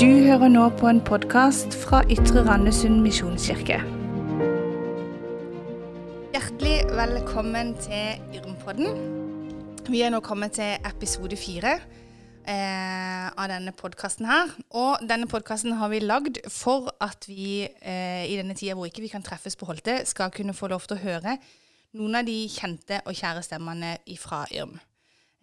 Du hører nå på en podkast fra Ytre Randesund misjonskirke. Hjertelig velkommen til Yrmpodden. Vi er nå kommet til episode fire eh, av denne podkasten her. Og denne podkasten har vi lagd for at vi eh, i denne tida hvor ikke vi kan treffes på Holte, skal kunne få lov til å høre noen av de kjente og kjære stemmene fra Yrm.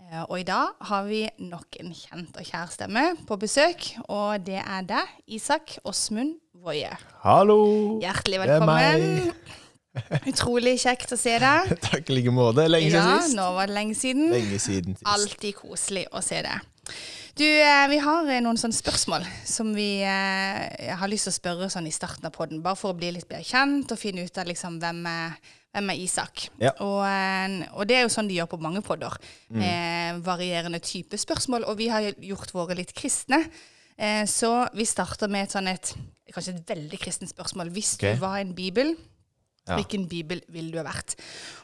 Eh, og i dag har vi nok en kjent og kjær stemme på besøk, og det er deg, Isak Åsmund Woie. Hallo! Hjertelig velkommen. Utrolig kjekt å se deg. Takk i like måte. Lenge siden ja, sist. Nå var det lenge siden. Lenge siden sist. Alltid koselig å se deg. Du, eh, vi har eh, noen sånne spørsmål som vi har lyst til å spørre sånn i starten av podden, bare for å bli litt bedre kjent og finne ut av liksom hvem er hvem er Isak? Ja. Og, og, det er jo sånn de gjør på mange podder. Mm. Eh, varierende type spørsmål. Og vi har gjort våre litt kristne. Eh, så vi starter med et sånn et kanskje et veldig kristent spørsmål. Hvis okay. du var en bibel, ja. Hvilken bibel ville du ha vært?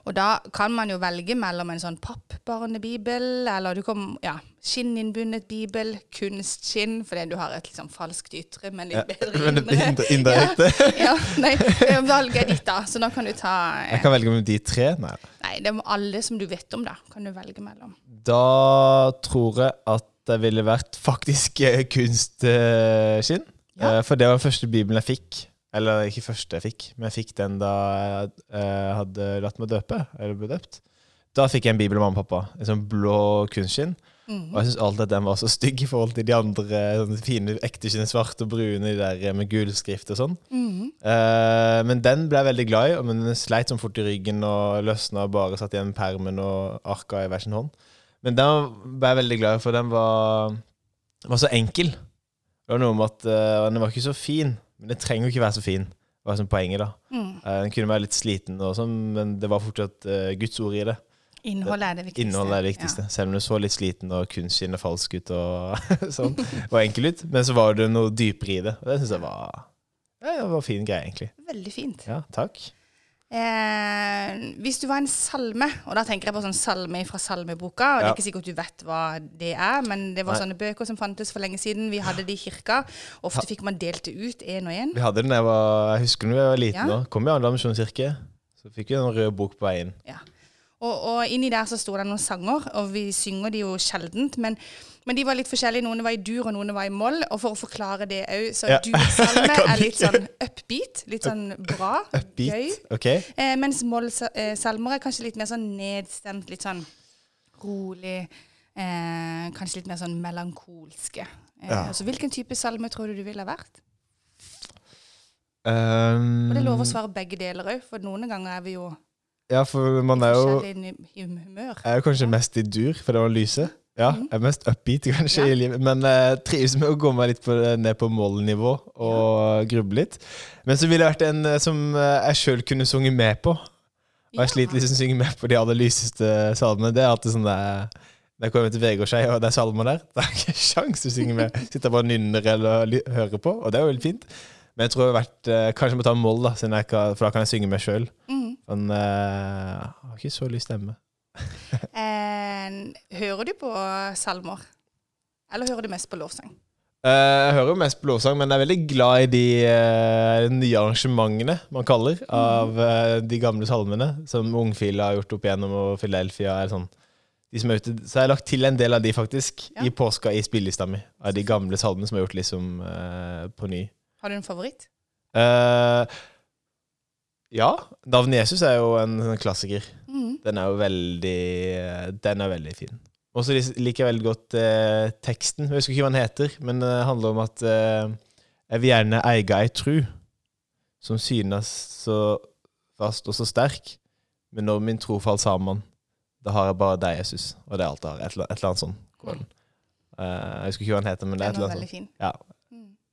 Og da kan man jo velge mellom en sånn pappbarnebibel, eller du kan ja, skinninnbundet bibel, kunstskinn, fordi du har et liksom falskt ytre, men litt bedre ja, indre. Indirekte? ja, ja, nei, valget er ditt, da, så da kan du ta eh, Jeg kan velge mellom de tre? Nei. Nei, det er alle som du vet om, da, kan du velge mellom. Da tror jeg at det ville vært faktisk eh, kunstskinn. Eh, for det var den første bibelen jeg fikk. Eller ikke første jeg fikk, men jeg fikk den da jeg uh, hadde latt meg døpe. Eller ble døpt. Da fikk jeg en bibel av mamma og pappa. En sånn blå kunstskinn. Mm. Og jeg syns alltid at den var så stygg i forhold til de andre sånne fine ekte skinn, svarte og brune de der med gul skrift og sånn. Mm. Uh, men den ble jeg veldig glad i, men den sleit sånn fort i ryggen og løsna og bare satt igjen permen og arka i hver sin hånd. Men den ble jeg veldig glad i, for den var, var så enkel. Det var noe med at uh, den var ikke så fin. Men den trenger jo ikke være så fin. Det var sånn poenget, da. Mm. Uh, den kunne være litt sliten, og sånn, men det var fortsatt uh, Guds ord i det. Innholdet er det viktigste. Innholdet er det viktigste. Ja. Selv om du så litt sliten og kunstskinnet falsk ut og sånn, og enkel ut. Men så var det noe dypere i det. Og det syns jeg var, ja, det var en fin greie, egentlig. Veldig fint. Ja, takk. Eh, hvis du var en salme, og da tenker jeg på sånn salme fra salmeboka, og ja. det er ikke sikkert du vet hva det er, men det var Nei. sånne bøker som fantes for lenge siden. Vi hadde de i kirka. Ofte fikk man delt det ut én og én. Vi hadde den jeg, var, jeg husker da jeg var liten. Ja. da. Kom i Arendal misjonskirke. Så fikk vi en rød bok på veien. Ja. Og, og inni der så sto det noen sanger, og vi synger de jo sjeldent. men men de var litt forskjellige. Noen var i dur, og noen var i moll. Og for å forklare det òg, så ja. dur-salme er litt sånn upbeat. Litt sånn bra. Upbeat, gøy. Okay. Eh, mens moll-salmer er kanskje litt mer sånn nedstemt, litt sånn rolig. Eh, kanskje litt mer sånn melankolske. Eh, ja. Så hvilken type salme tror du du ville ha vært? Um, og det er lov å svare begge deler òg, for noen ganger er vi jo Ja, for man er jo er jo kanskje mest i dur, for det var lyse. Ja, mhm. jeg er mest upbeat kanskje ja. i livet. Men uh, trives med å gå meg litt på, ned på moll-nivå og gruble litt. Men så ville jeg vært en uh, som uh, jeg sjøl kunne sunget med på. Og jeg sliter med å synge med på de aller lyseste salmene. Det er alltid sånn der, jeg kommer til Vegårshei og det er salmer der, Det er jeg ikke sjans å synge med. Sitter bare og nynner eller hører på, og det er jo veldig fint. Men jeg tror jeg har vært, kanskje jeg må ta moll, da, kan, for da kan jeg synge med sjøl. Mm. Men jeg har ikke så lys stemme. Hører du på salmer? Eller hører du mest på lovsang? Uh, jeg hører jo mest på lovsang, men jeg er veldig glad i de uh, nye arrangementene man kaller av uh, de gamle salmene, som Ungfile har gjort opp igjennom, og Philadelphia er sånn. De som er ute, så jeg har lagt til en del av de faktisk ja. i påska i spillelista mi. Av de gamle salmene som er gjort liksom på ny. Har du en favoritt? ja. Navnet Jesus er jo en, en klassiker. Mm. Den er jo veldig Den er veldig fin. Og så liker jeg veldig godt eh, teksten. Jeg husker ikke hva den heter, men det handler om at eh, jeg vil gjerne eie ei tru som synes så fast og så sterk, men når min tro faller sammen, da har jeg bare deg, Jesus. Og det er alt jeg har. Et, eller annet sånt. Uh, jeg husker ikke hva den heter, men det er et eller annet sånt. Ja,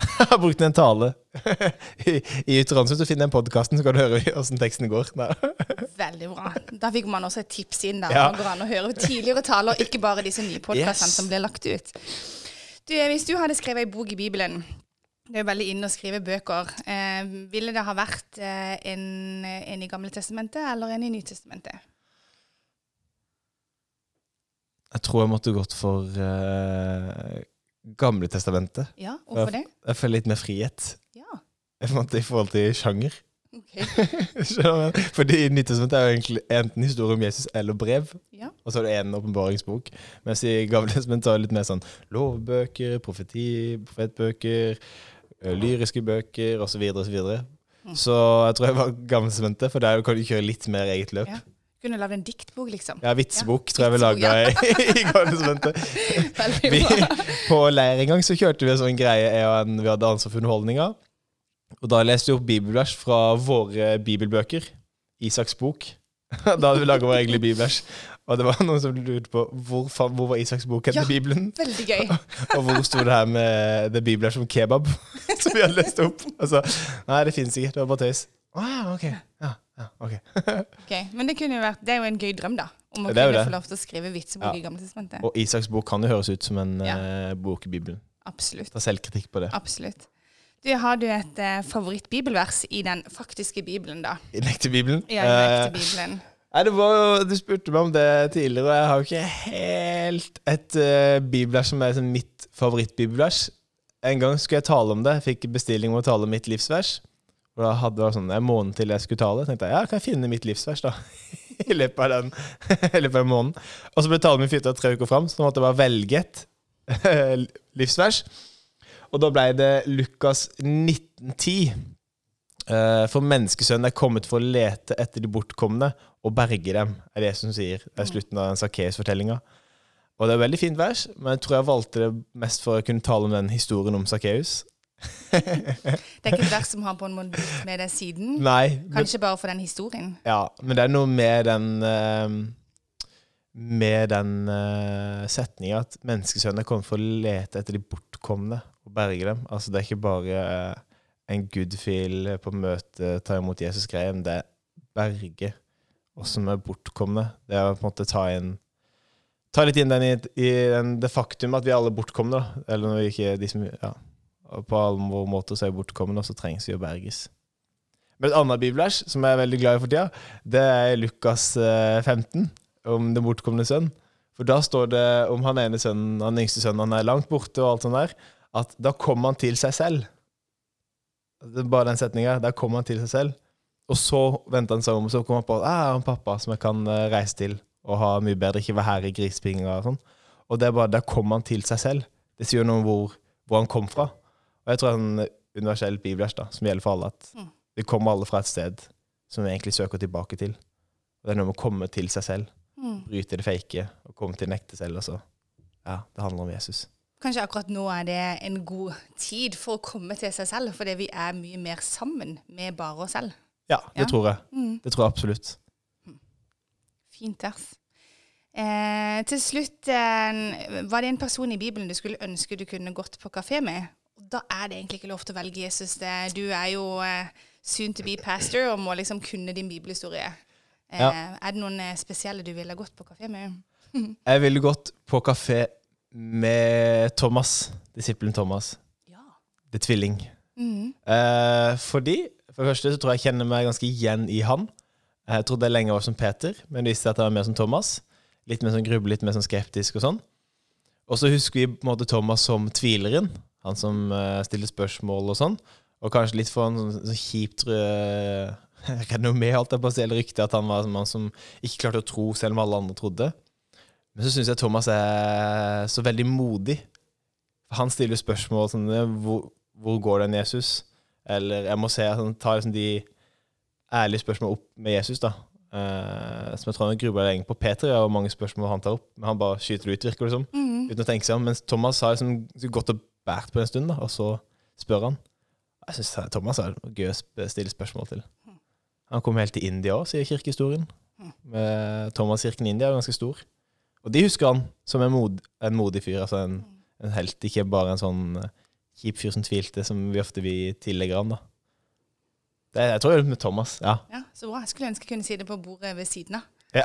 jeg har brukt en tale i, i Ytre så finner jeg podkasten, så kan du høre åssen teksten går. Veldig bra. Da fikk man også et tips inn der. Ja. Man går an å høre tidligere taler, ikke bare disse nye podkastene yes. som blir lagt ut. Du, hvis du hadde skrevet ei bok i Bibelen det er jo veldig inne å skrive bøker. Eh, ville det ha vært eh, en, en, i Gamle testamentet eller en i Nytestamentet? Jeg tror jeg måtte gått for eh, Gamle testamentet. Ja, hvorfor det? Jeg føler litt mer frihet Ja, Jeg fant det i forhold til sjanger. ok. Skjønner du hva jeg mener? Fordi Nyttestamentet er jo egentlig enten historie om Jesus eller brev, Ja. og så er det en åpenbaringsbok. Mens i Gamle testamentet er det litt mer sånn lovbøker, profeti, profetbøker, lyriske bøker osv. Så, videre, Mm. så jeg tror jeg var Gamle testamentet, for der kan du kjøre litt mer eget løp. Ja. Kunne lagd en diktbok, liksom. Ja, vitsebok tror jeg vi lagde laga i, bra. på leir en gang så kjørte vi en sånn greie jeg og en, vi hadde ansvar for underholdninga. Og da leste vi opp bibelvers fra våre bibelbøker. Isaks bok. Da hadde vi laga vår egen bibelvers. Og det var noen som lurte på hvor, hvor var Isaks bok hen Ja. i Bibelen. Veldig gøy. Og hvor sto det her med det bibelvers om kebab, som vi hadde lest opp. Altså, nei, det finnes ikke. Det var bare tøys. Å ja, ok. Ja, ja, ok. Ok, Men det kunne jo vært Det er jo en gøy drøm, da. Om å kunne få lov til å skrive vitsebok Ja. i Gamle testamentet. Og Isaks bok kan jo høres ut som en Ja. uh, bok i Bibelen. Absolutt. Ta selvkritikk på det. Absolutt. Du, Har du et uh, favorittbibelvers i den faktiske Bibelen, da? I den ekte Bibelen. Ja, i den Eh, ekte Bibelen. Nei, det var jo, Du spurte meg om det tidligere, og jeg har jo ikke helt et uh, bibelvers som er sånn mitt favorittbibelvers. En gang skulle jeg tale om det. Jeg fikk bestilling om å tale om mitt livsvers. Og da hadde det sånn en måned til jeg skulle tale. tenkte jeg, ja, kan jeg finne mitt livsvers da? I løpet av den i løpet av måneden. Og så ble talen min flytta tre uker fram, så nå måtte jeg bare velge et livsvers. Og da ble det Lukas 1910. Eh, For menneskesønnen er kommet for å lete etter de bortkomne og berge dem, er det som sier. Det er slutten av den Sakkeus-fortellinga. Og det er et veldig fint vers, men jeg tror jeg valgte det mest for å kunne tale om den historien om Sakkeus. Det er ikke et vers som har på en måte blitt med det siden? Nei, men, Kanskje bare for den historien? ja, men det er noe med den eh, Med den uh, setninga at menneskesønnen er kommet for å lete etter de bortkomne og berge dem. Altså Det er ikke bare eh, en goodfeel på møte, ta imot Jesus-greie, men det er berge oss som er bortkomne. Det er å på en måte ta inn Ta litt inn den i, i den, det faktum at vi alle er bortkomne. da. Eller når vi ikke de som, ja, På alle vår måter så er bortkomne, og så trengs vi å berges. Men et annet bibelvers som jeg er veldig glad i for tida, det er Lukas eh, 15, om den bortkomne sønn. For da står det om han ene sønnen, han yngste sønnen, han er langt borte, og alt sånt der, at da kommer han til seg selv. Det er bare den setninga. Da kommer han til seg selv. Og så venter han seg om, og så kommer han på at ah, jeg har en pappa som jeg kan eh, reise til og ha mye bedre, ikke være her i grisepinga og sånn. Og det er bare, da kommer han til seg selv. Det sier noe om hvor, hvor han kom fra. Og jeg tror det er en universell bibelvers da, som gjelder for alle, at Mm. vi kommer alle fra et sted som vi egentlig søker tilbake til. Og det er noe med å komme til seg selv, Mm. bryte det fake og komme til den ekte selv. Og så. Ja, det handler om Jesus. Kanskje akkurat nå er det en god tid for å komme til seg selv, fordi vi er mye mer sammen med bare oss selv. Ja, det Ja. tror jeg. Mm. Det tror jeg absolutt. Fint vers. Eh, til slutt, eh, var det en person i Bibelen du skulle ønske du kunne gått på kafé med? Da er det egentlig ikke lov til å velge Jesus. Det, du er jo eh, soon to be pastor og må liksom kunne din bibelhistorie. Eh, Ja. Er det noen eh, spesielle du ville gått på kafé med? Jeg ville gått på kafé med Thomas, disippelen Thomas. Ja. Det er tvilling. Mm. Eh, fordi, for det første så tror jeg jeg kjenner meg ganske igjen i han. Jeg trodde jeg lenge var som Peter, men det viste seg at jeg var mer som Thomas. Litt mer sånn grubbe, litt mer sånn skeptisk og sånn. Og så husker vi på en måte Thomas som tvileren. Han som uh, stiller spørsmål og sånn. Og kanskje litt for en sånn, sånn kjipt uh, renommé, holdt jeg på å si, eller rykte, at han var en mann som ikke klarte å tro selv om alle andre trodde. Men så syns jeg Thomas er så veldig modig. Han stiller spørsmål sånn hvor, hvor går den Jesus? Eller jeg må se, at han tar liksom de ærlige spørsmålene opp med Jesus, da. Uh, som jeg tror han grubler lenge på. Peter har mange spørsmål han tar opp, men han bare skyter det ut, virker det som. Mhm. Uten å tenke seg om. Mens Thomas har liksom gått og båret på en stund, da, og så spør han. Jeg syns Thomas er gøy å stille spørsmål til. Han kom helt til India òg, sier kirkehistorien. Med Thomas-kirken i India er ganske stor. Og de husker han som en, mod, en modig fyr, altså en, en helt, ikke bare en sånn eh, kjip fyr som tvilte, som vi ofte vi tillegger han, da. Det, jeg tror det er med Thomas, ja. Ja, så bra. Jeg skulle ønske jeg kunne si det på bordet ved siden av. Ja.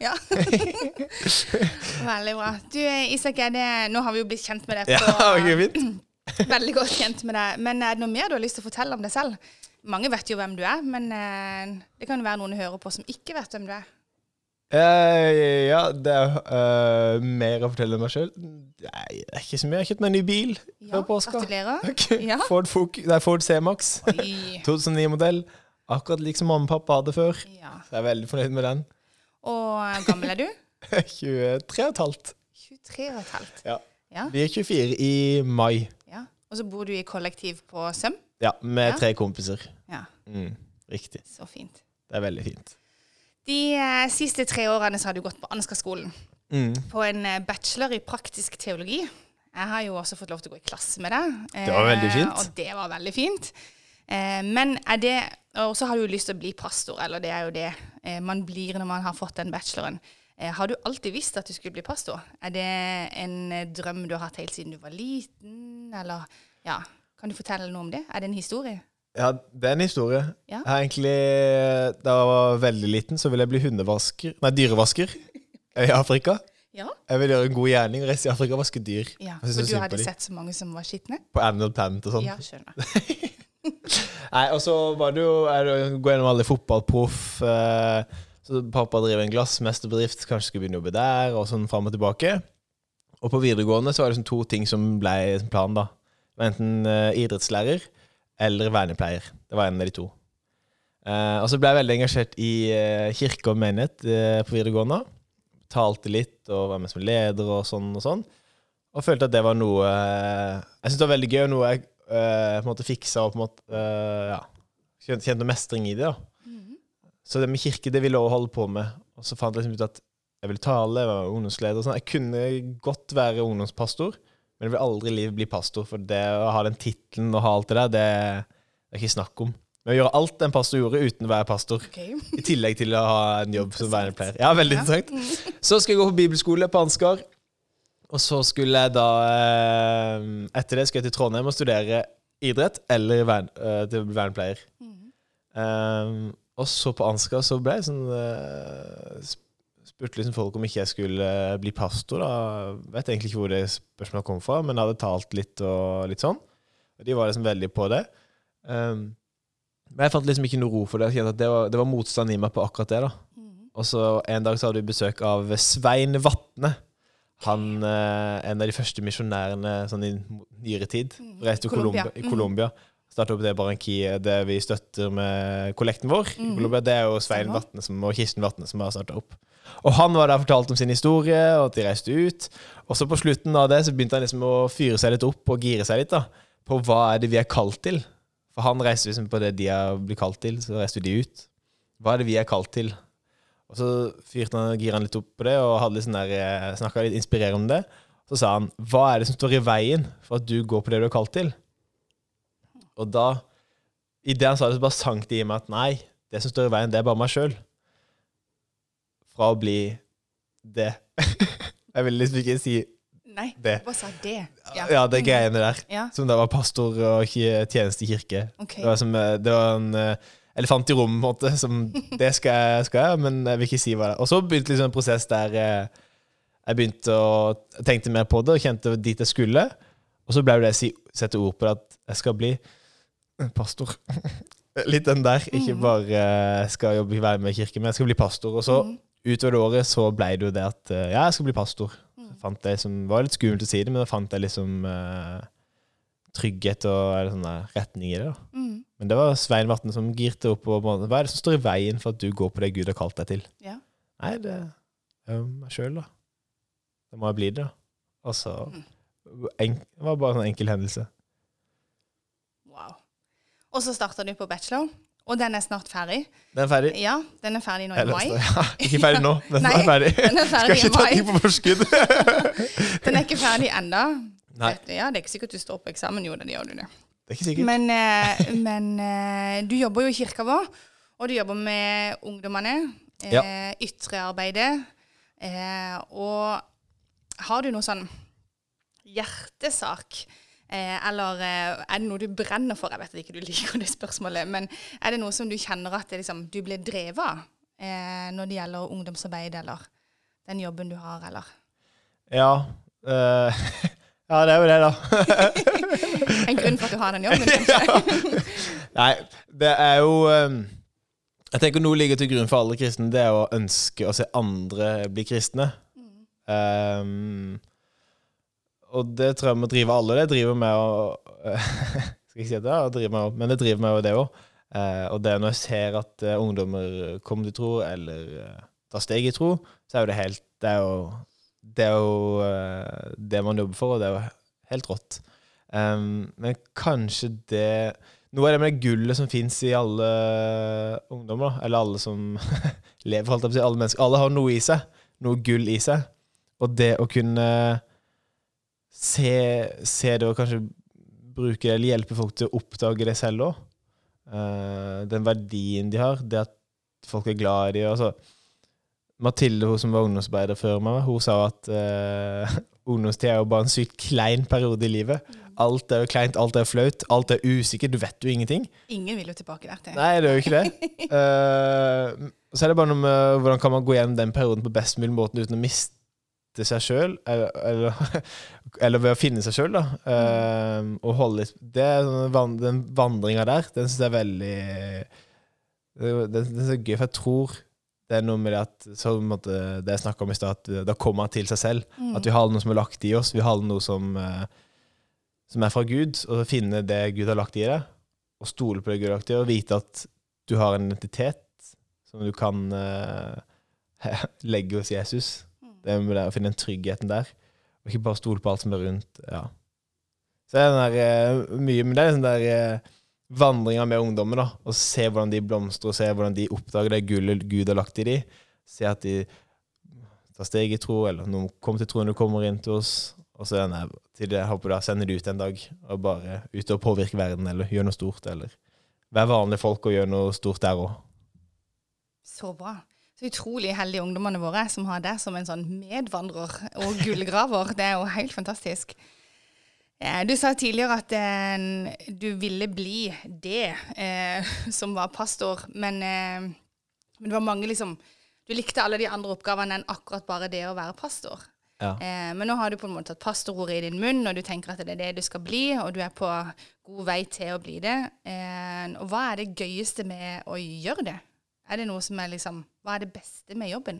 Ja. Veldig bra. Du Isak, det, nå har vi jo blitt kjent med deg på ja, fint. Veldig godt kjent med deg. Men er det noe mer du har lyst til å fortelle om deg selv? Mange vet jo hvem du er, men eh, det kan jo være noen du hører på som ikke vet hvem du er. Uh, ja, det er uh, mer å fortelle om meg sjøl. Nei, det er ikke så mye. Jeg har kjøpt meg en ny bil Ja, før påska. gratulerer. Ja. Ford, Ford C-Max. 2009-modell. Akkurat lik som mamma og pappa hadde før. Ja. Så jeg er veldig fornøyd med den. Og gammel er du? 23 og et halvt. 23 og et halvt. Ja. Ja. er 24 i mai. ja. Og så bor du i kollektiv på Søm? Ja, med Ja. tre kompiser. Ja, Mm, riktig. så fint. Det er veldig fint. De eh, siste tre årene så har du gått på Ansgar-skolen. Mm. På en eh, bachelor i praktisk teologi. Jeg har jo også fått lov til å gå i klasse med deg. Det var veldig fint. Eh, og det var veldig fint. Eh, men er det Og så har du jo lyst til å bli pastor, eller det er jo det eh, man blir når man har fått den bacheloren. Eh, har du alltid visst at du skulle bli pastor? Er det en eh, drøm du har hatt helt siden du var liten, eller ja, Kan du fortelle noe om det? Er det en historie? Ja, det er en historie. Ja. Egentlig, Da jeg var veldig liten, så ville jeg bli hundevasker Nei, dyrevasker i Afrika. Ja. Jeg ville gjøre en god gjerning og reise i Afrika og vaske dyr. ja. For du hadde sett så mange som var skitne? På Animal Planet og sånn. Ja, skjønner. Nei, og så var det jo gå gjennom alle fotballproff. Eh, så pappa driver en glassmesterbedrift, kanskje skulle begynne å jobbe der, og sånn fram og tilbake. Og på videregående så var det sånn to ting som ble planen, da. Enten eh, idrettslærer eller vernepleier. Det var en av de to. Eh, og så ble jeg veldig engasjert i kirke og menighet på videregående. Talte litt og var med som leder og sånn og sånn. Og følte at det var noe Jeg syntes det var veldig gøy, og noe jeg eh, på en måte fiksa og på en måte uh, ja, kjente, mestring i det. da. Mhm. Så det med kirke det ville jeg også holde på med. Og så fant jeg liksom ut at jeg ville tale, jeg var ungdomsleder og sånn. Jeg kunne godt være ungdomspastor, men jeg vil aldri i livet bli pastor. For det å ha den tittelen og ha alt det der, det er ikke snakk om. Men å gjøre alt en pastor gjorde uten å være pastor, Okay. i tillegg til å ha en jobb som vernepleier. Ja, veldig Ja. interessant. Så skal jeg gå på bibelskole på Ansgar. Og så skulle jeg da eh, Etter det skulle jeg til Trondheim og studere idrett eller vern, eh, til vernepleier. Mm. Um, og så på Ansgar så ble jeg sånn Spurte liksom folk om ikke jeg skulle bli pastor. da Vet egentlig ikke hvor det spørsmålet kom fra, men jeg hadde talt litt og litt sånn. Og de var liksom veldig på det. Um, men jeg fant liksom ikke noe ro for det. Jeg at det var, det var motstand i meg på akkurat det. da Mm. Og så En dag så hadde vi besøk av Svein Vatne. Han eh, en av de første misjonærene sånn i nyere tid. Mhm. Reiste til Colombia. Colombia. Colombia. Starta opp det barankiet det vi støtter med kollekten vår. Colombia. Det er jo Svein. Vatne og Kirsten Vatne som har starta opp. Og han var der og fortalte om sin historie, og at de reiste ut. Og så på slutten av det så begynte han liksom å fyre seg litt opp og gire seg litt da, på hva er det vi er kalt til. For han reiste liksom på det de har blitt kalt til, så reiste de ut. Hva er det vi er kalt til? Og så fyrte han gira litt opp på det, og hadde litt sånn der, snakka litt inspirerende om det. Så sa han hva er det som står i veien for at du går på det du er kalt til? Og da, i det han sa det, så bare sank det i meg at nei, det som står i veien, det er bare meg sjøl. Fra å bli det. Jeg vil liksom ikke si Nei, det. hva sa det? Ja, det greiene der. Ja, Som da var pastor og ikke tjeneste i kirke. Okay. Det var, som, eh, det var en eh, elefant i rommet, på en måte. Som det skal jeg, skal jeg, men jeg vil ikke si hva det er. Og så begynte liksom en prosess der eh, jeg begynte å tenkte mer på det og kjente dit jeg skulle. Og så ble det å si, sette ord på det at jeg skal bli pastor. Litt den der. Ikke Mhm. bare eh, skal jobbe være med i kirken, men jeg skal bli pastor. Og så Mhm. utover det året så ble det jo det at eh, ja, jeg skal bli pastor. Mhm. Fant det som, var litt skummelt å si det, men da fant jeg liksom eh, trygghet og retning i det. Mhm. Men det var Svein Vatne som girte opp. Og, hva er det som står i veien for at du går på det Gud har kalt deg til? Ja. Nei, det er meg sjøl, da. Det må jeg bli det, da. Og så en, Det var bare en enkel hendelse. Wow. Og så starta du på bachelor, og den er snart ferdig. Den er ferdig. Ja, den er ferdig nå i mai. ja, ikke ferdig nå, men den Nei, er ferdig. Den er Skal ikke ta ting på forskudd. Den er ikke ferdig ennå. Nei, Ja, det er ikke sikkert du står på eksamen, jo, det gjør du det. det er ikke sikkert. Men, eh, men eh, du jobber jo i kirka vår, og du jobber med ungdommene, eh, ytrearbeidet. Eh, og har du noe sånn hjertesak? Eh, eller eh, er det noe du brenner for? Jeg vet at ikke du liker det spørsmålet, men er det noe som du kjenner at det, liksom, du blir drevet av eh, når det gjelder ungdomsarbeid, eller den jobben du har, eller? Ja. eh, ja, det er jo det, da. En grunn for at du har den jobben, kanskje? Nei, det er jo um, Jeg tenker Noe ligger til grunn for alle kristne. Det er å ønske å se andre bli kristne. Um, og det tror jeg må drive alle. Det driver med å Skal ikke si det driver med, men det driver med det òg. Uh, og det når jeg ser at uh, ungdommer kommer til tro, eller uh, tar steg i tro, så er jo det helt Det er jo det, er jo, uh, det man jobber for, og det er jo helt rått. Um, men kanskje det Noe av det med det gullet som fins i alle ungdommer, eller alle som lever, holdt jeg på å si, alle mennesker Alle har noe i seg. Noe gull i seg. Og det å kunne se, se det og kanskje bruke det, eller hjelpe folk til å oppdage det selv òg. Uh, den verdien de har, det at folk er glad i dem. Altså, Mathilde, hun som var ungdomsarbeider før meg, hun sa at uh, ungdomstid er jo bare en sykt klein periode i livet. Alt er jo kleint, alt er flaut, alt er usikkert, du vet jo ingenting. Ingen vil jo tilbake der til. Nei, det er jo ikke det. Uh, så er det bare noe med hvordan kan man gå gjennom den perioden på best mulig måte uten å miste seg sjøl, eller, eller, eller, ved å finne seg sjøl, da. Uh, og holde litt det, sånn Den vandringa der, den syns jeg er veldig Den, den er så gøy, for jeg tror det er noe med det at så, måte, det jeg snakka om i stad, at da kommer han til seg selv. Mm. At vi har noe som er lagt i oss. Vi har noe som, uh, som er fra Gud. Og finne det Gud har lagt i deg, og stole på det Gud har lagt i deg, og vite at du har en identitet som du kan uh, legge hos Jesus. Det er med det å finne den tryggheten der, og ikke bare stole på alt som er rundt. ja. Så det er den der, uh, mye, men det er den der uh, vandringa med ungdommen. da, og se hvordan de blomstrer, og se hvordan de oppdager det gullet Gud har lagt i dem. Se at de tar steg i tro, eller noen kommer til tro når du kommer inn til oss. Og så denne, til det, håper da, sender de ut en dag og bare ut og påvirke verden, eller gjør noe stort. Eller være vanlige folk og gjøre noe stort der òg. Så bra. Så utrolig heldige ungdommene våre som har deg som en sånn medvandrer og gullgraver. Det er jo helt fantastisk. Du sa tidligere at eh, du ville bli det eh, som var pastor, men, eh, men, det var mange liksom Du likte alle de andre oppgavene enn akkurat bare det å være pastor. Ja. Eh, men nå har du på en måte tatt pastorordet i din munn, og du tenker at det er det du skal bli, og du er på god vei til å bli det. Eh, og hva er det gøyeste med å gjøre det? Er det noe som er liksom Hva er det beste med jobben?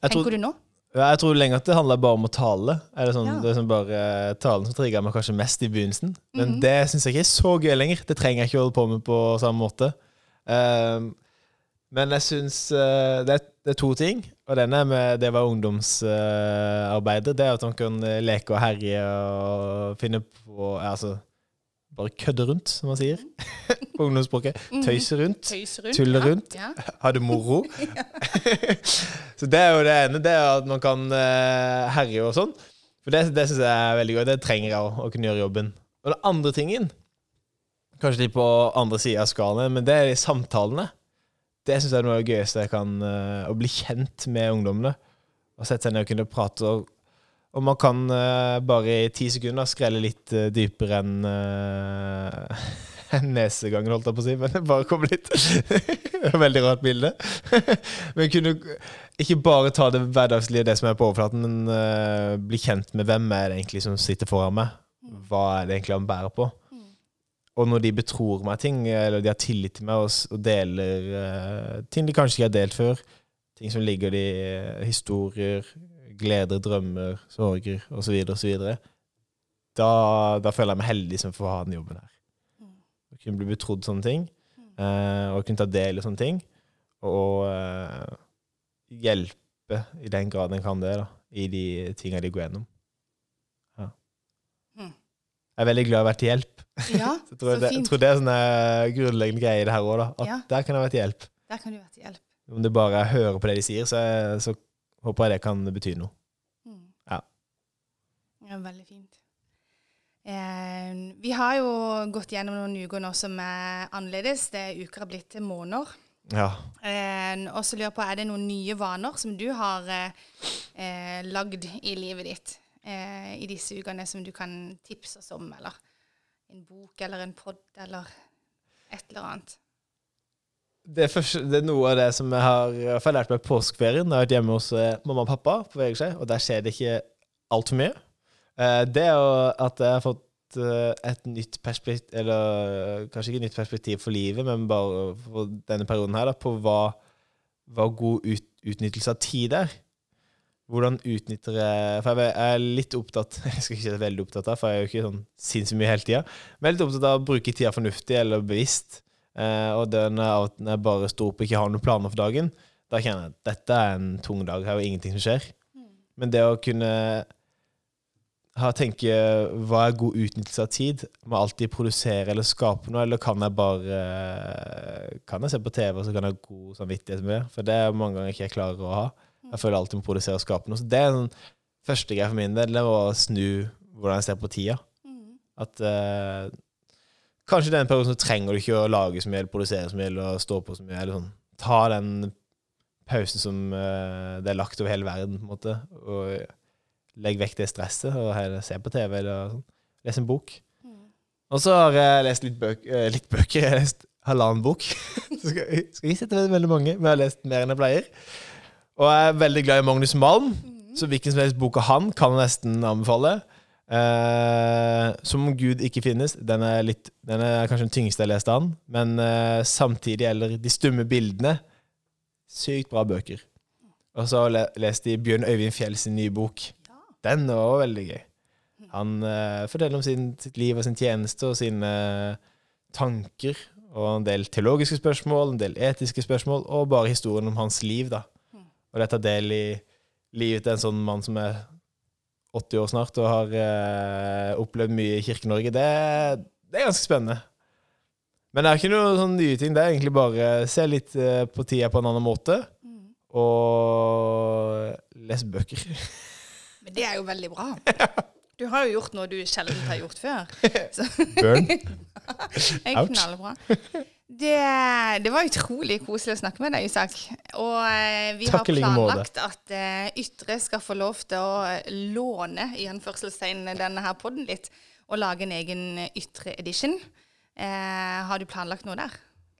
Tenker tror, du nå? Jeg tror lenge at det handler bare om å tale. Er det, sånn, ja. det er sånn bare uh, talen som trigger meg kanskje mest i begynnelsen. Men mm -hmm. det syns jeg ikke er så gøy lenger. Det trenger jeg ikke holde på med på samme måte. Um, men jeg syns uh, det, det, er to ting. Og den er med det å være Uh, det er at man kan leke og herje og finne på altså, bare kødde rundt, som man sier på ungdomsspråket. Mhm. Tøyse rundt, rundt tulle ja, rundt, ja. ha det moro. så det er jo det ene, det er at man kan uh, herje og sånn. For det, det syns jeg er veldig gøy. Det trenger jeg å, å kunne gjøre jobben. Og den andre tingen, kanskje litt på andre sida av skalaen, men det er de samtalene. Det syns jeg er noe av det gøyeste jeg kan uh, Å bli kjent med ungdommene. Og sette seg ned og kunne prate og og man kan uh, bare i ti sekunder skrelle litt dypere enn uh, nesegangen, holdt jeg på å si. Men det bare kom litt Veldig rart bilde. men kunne ikke bare ta det hverdagslige, det som er på overflaten, men uh, bli kjent med hvem er det egentlig som sitter foran meg. Hva er det egentlig han bærer på? Og når de betror meg ting, eller de har tillit til meg og, og deler ting de kanskje ikke har delt før, ting som ligger i historier gleder, drømmer, sorger osv., osv., da, da føler jeg meg heldig som får ha den jobben her. Kunne bli betrodd sånne ting, eh, og kunne ta del i sånne ting, og eh, hjelpe i den grad en kan det, da, i de tinga de går gjennom. Ja. Mm. Jeg er veldig glad i å ha vært til hjelp. Ja, så, så det, fint. Jeg tror det er sånn grunnleggende greie i det her òg, at ja. der kan jeg være til hjelp. Der kan du være til hjelp. Om det bare er å høre på det de sier, så, så Håper jeg det kan bety noe. Mm. Ja. ja. Veldig fint. Eh, vi har jo gått gjennom noen uker nå som er annerledes. Det er uker har blitt til måneder. Ja. Eh, og så lurer jeg på, er det noen nye vaner som du har eh, lagd i livet ditt eh, i disse ukene, som du kan tipse oss om, eller en bok eller en pod eller et eller annet? det, første, det, er noe av det som jeg har, jeg har lært meg på påskeferien. Jeg har vært hjemme hos eh, mamma og pappa på VG, og der skjer det ikke altfor mye. Eh, det er jo at jeg har fått eh, et nytt perspektiv Eller kanskje ikke et nytt perspektiv for livet, men bare for denne perioden her, da, på hva, hva god ut, utnyttelse av tid er. Hvordan utnytter jeg For jeg er litt opptatt Jeg skal ikke si veldig opptatt av, for jeg er jo ikke sånn sinnssykt mye hele tida. Men jeg er litt opptatt av å bruke tida fornuftig eller bevisst. Eh, og det når jeg bare står opp og ikke har noen planer for dagen, da kjenner jeg at dette er en tung dag. Her er jo ingenting som skjer. Men det å kunne ha tenker hva er god utnyttelse av tid? Må jeg alltid produsere eller skape noe, eller kan jeg bare Kan jeg se på TV, og så kan jeg ha god samvittighet med det? For det er mange ganger jeg ikke klarer å ha. Jeg føler alltid må produsere og skape noe. Så det er en første greie for min del, det er å snu hvordan jeg ser på tida. At uh, kanskje i den perioden så trenger du ikke å lage så mye, eller produsere så mye, eller stå på så mye. eller sånn. Ta den pausen som uh, det er lagt over hele verden, på en måte. Og legg vekk det stresset, og heller se på TV eller sånn. lese en bok. Og så har jeg lest litt, bøk, uh, litt bøker. Jeg har lest halvannen bok. så skal, skal ikke sette veldig mange, men jeg har lest mer enn jeg pleier. Og jeg er veldig glad i Magnus Malm, så hvilken som helst bok av han kan jeg nesten anbefale. Eh, som om Gud ikke finnes. Den er, litt, den er kanskje den tyngste jeg har lest av han. Men eh, samtidig, gjelder De stumme bildene Sykt bra bøker. Og så har jeg lest i Bjørn Øyvind Fjell sin nye bok. Den er også veldig gøy. Han uh, forteller om sin, sitt liv og sin tjeneste og sine tanker. Og en del teologiske spørsmål, en del etiske spørsmål, og bare historien om hans liv. da. Og det tar del i livet til en sånn mann som er 80 år snart og har uh, opplevd mye i Kirke-Norge. Det, det, er ganske spennende. Men det er ikke noe sånn nye ting. Det er egentlig bare se litt eh, på tida på en annen måte. Og les bøker. Men det er jo veldig bra. Du har jo gjort noe du sjelden har gjort før. Så. Burn. Det er knallbra. Det, det, var utrolig koselig å snakke med deg, Isak. Og eh, vi Takk har planlagt at eh, Ytre skal få lov til å låne i anførselstegn denne her podden litt, og lage en egen Ytre edition. Eh, har du planlagt noe der?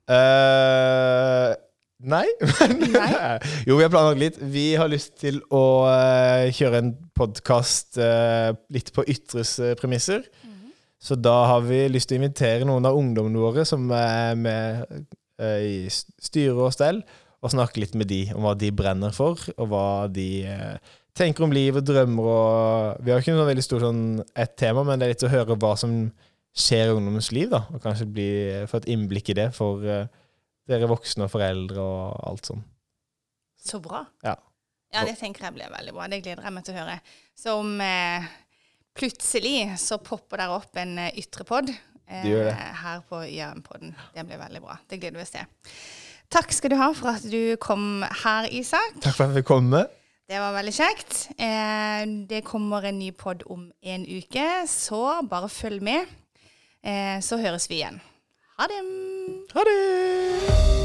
Uh, nei. nei. jo, vi har planlagt litt. Vi har lyst til å uh, kjøre en podkast uh, litt på Ytres premisser. Så da har vi lyst til å invitere noen av ungdommene våre som er med eh, i styre og stell, og snakke litt med de om hva de brenner for, og hva de eh, tenker om liv og drømmer. Og vi har ikke noe veldig stort sånn ett tema, men det er litt å høre hva som skjer i ungdommens liv, da, og kanskje bli, få et innblikk i det for eh, dere voksne og foreldre og alt sånn. Så bra. Ja. ja, det tenker jeg blir veldig bra. Det gleder jeg meg til å høre. Så om eh plutselig så popper der opp en uh, ytre pod eh, her på Jørnpodden. Det blir veldig bra. Det gleder vi oss til. Takk skal du ha for at du kom her, Isak. Takk for at jeg fikk komme. Det var veldig kjekt. Eh, det kommer en ny pod om en uke, så bare følg med. Eh, så høres vi igjen. Ha det. Ha det.